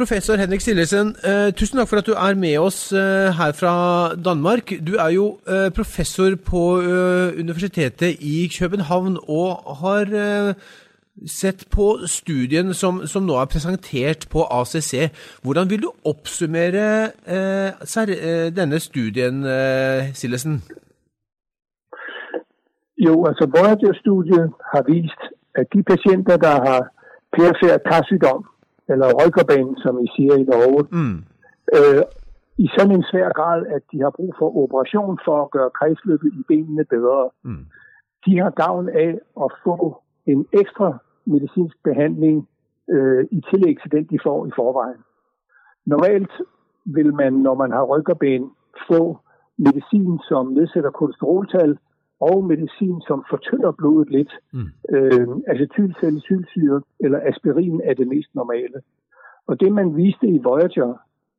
Professor Henrik Sillesen, eh, tusen takk for at du er med oss eh, her fra Danmark. Du er jo eh, professor på eh, Universitetet i København og har eh, sett på studien som, som, nå er presentert på ACC. Hvordan vil du oppsummere eh, denne studien, Sillesen? Jo, altså Voyager-studiet har vist at de pasienter, der har perifær karsygdom, eller ryggerbanen, som I siger i Norge, mm. øh, i sådan en svær grad, at de har brug for operation for at gøre kredsløbet i benene bedre. Mm. De har gavn af at få en ekstra medicinsk behandling øh, i tillæg til den, de får i forvejen. Normalt vil man, når man har ryggerben, få medicin, som nedsætter kolesteroltal, og medicin, som fortynder blodet lidt. Mm. Øh, acetylsalicylsyre eller aspirin er det mest normale. Og det, man viste i Voyager,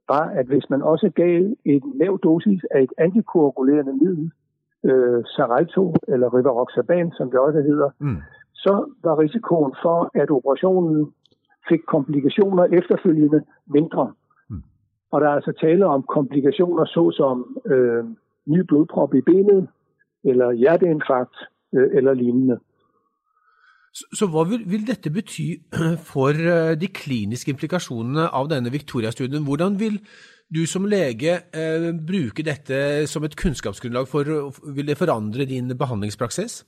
var, at hvis man også gav en lav dosis af et antikoagulerende middel, øh, Xarelto eller Rivaroxaban, som det også hedder, mm. så var risikoen for, at operationen fik komplikationer efterfølgende mindre. Mm. Og der er altså tale om komplikationer såsom øh, ny blodprop i benet, eller hjerteinfarkt øh, eller lignende. Så, så hva vil, vil, dette bety for øh, de kliniske implikasjonene av denne Victoria-studien? Hvordan vil du som lege eh, bruke dette som et kunnskapsgrunnlag for Vil det forandre din behandlingspraksis?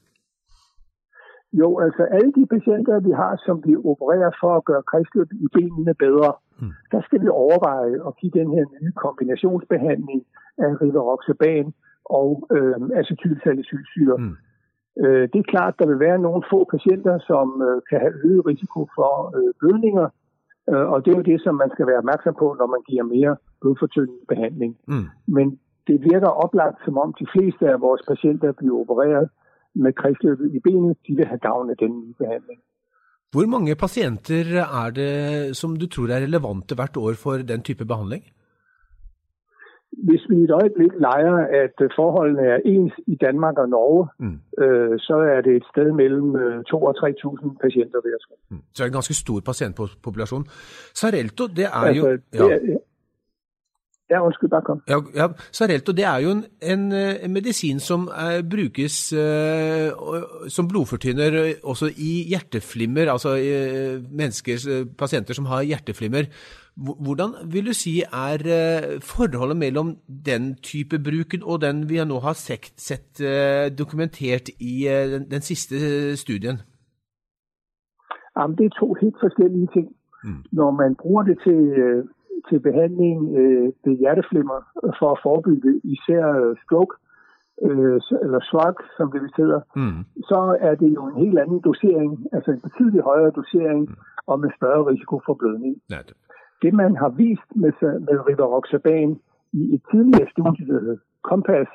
Jo, altså alle de patienter, vi har, som bliver opereret for at gøre kredsløbet i benene bedre, mm. der skal vi overveje at give den her nye kombinationsbehandling af rivaroxaban og øh, acetylsalicylsyre. Mm. Øh, det er klart, der vil være nogle få patienter, som øh, kan have øget risiko for øh, blødninger, øh, og det er jo det, som man skal være opmærksom på, når man giver mere blodfortyndende behandling. Mm. Men det virker oplagt, som om de fleste af vores patienter bliver opereret med kredsløbet i benet, de vil have gavn af den nye behandling. Hvor mange patienter er det, som du tror er relevante hvert år for den type behandling? Hvis vi i et øjeblik leger, at forholdene er ens i Danmark og Norge, mm. øh, så er det et sted mellem 2 øh, og 3.000 patienter, vil jeg tro. Mm. Så er det en ganske stor patientpopulasjon. Sarelto, det er altså, jo... Ja. Det er, ja, undskyld, bare kom. Ja, ja, Sarelto, det er jo en, en, en medisin som er, brukes uh, som blodfortynner også i hjerteflimmer, altså menneskers, uh, pasienter som har hjerteflimmer. Hvordan vil du si er forholdet mellom den type bruken og den vi nå har sett, sett dokumentert i den, den, siste studien? Jamen, det er to helt forskellige ting. Mm. Når man bruger det til til behandling øh, ved hjerteflimmer for at forebygge især øh, stroke, øh, eller SWAG, som det hedder, mm. så er det jo en helt anden dosering, altså en betydeligt højere dosering mm. og med større risiko for blødning. Ja, det. det man har vist med, med rivaroxaban i et tidligere studie, der hedder Compass,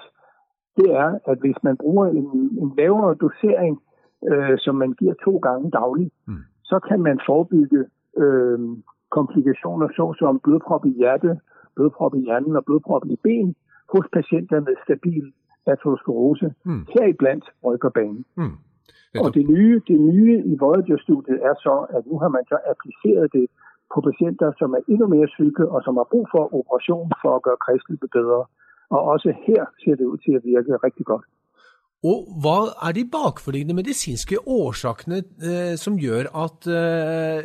det er, at hvis man bruger en, en lavere dosering, øh, som man giver to gange dagligt, mm. så kan man forebygge øh, komplikationer såsom blodprop i hjertet, blodprop i hjernen og blodprop i ben hos patienter med stabil aterosklerose, mm. heriblandt ryggerbanen. Mm. Og det nye, det nye i Voyager-studiet er så, at nu har man så appliceret det på patienter, som er endnu mere syge og som har brug for operation for at gøre kredsløbet bedre. Og også her ser det ud til at virke rigtig godt. Og hva er de bakforliggende medisinske årsakene eh, som gjør at eh,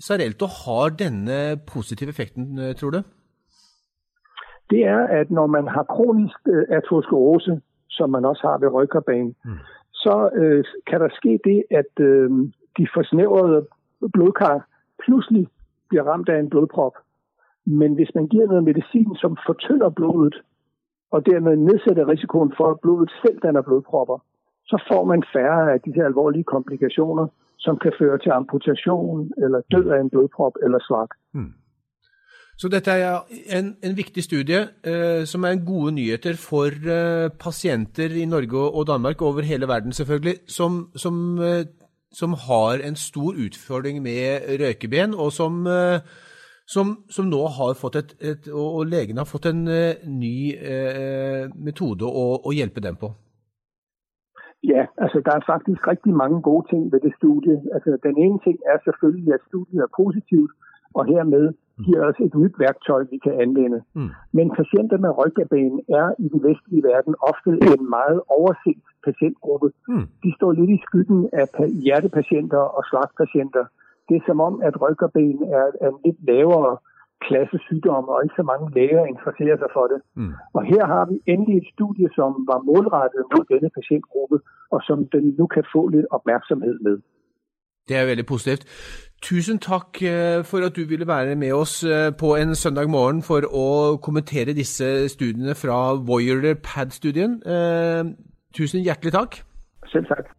Sarelto har denne positive effekten, øh, tror du? Det er, at når man har kronisk øh, aterosklerose, som man også har ved rygkarbanen, mm. så øh, kan der ske det, at øh, de forsnævrede blodkar pludselig bliver ramt af en blodprop. Men hvis man giver noget medicin, som fortynder blodet, og dermed nedsætter risikoen for, at blodet selv danner blodpropper, så får man færre af de her alvorlige komplikationer, som kan føre til amputation eller død af en blodprop eller slag. Hmm. Så dette er en, en viktig studie eh, som er gode nyheter for eh, patienter i Norge og Danmark, over hele verden selvfølgelig, som, som, eh, som har en stor utfordring med røykeben, og som, eh, som, som nå har fått et, et, og legene har fått en eh, ny eh, metode å, å hjelpe dem på. Ja, altså der er faktisk rigtig mange gode ting ved det studie. Altså den ene ting er selvfølgelig, at studiet er positivt, og hermed giver os et nyt værktøj, vi kan anvende. Mm. Men patienter med rygbanen er i den vestlige verden ofte en meget overset patientgruppe. Mm. De står lidt i skyggen af hjertepatienter og slagtpatienter. Det er som om, at rygbanen er en lidt lavere klasse sygdom, og ikke så mange læger interesserer sig for det. Mm. Og her har vi endelig et studie, som var målrettet mod denne patientgruppe, og som den nu kan få lidt opmærksomhed med. Det er veldig positivt. Tusen takk eh, for at du ville være med oss eh, på en søndag morgen for å kommentere disse studiene fra Voyager Pad-studien. Eh, tusen hjertelig takk. Selv takk.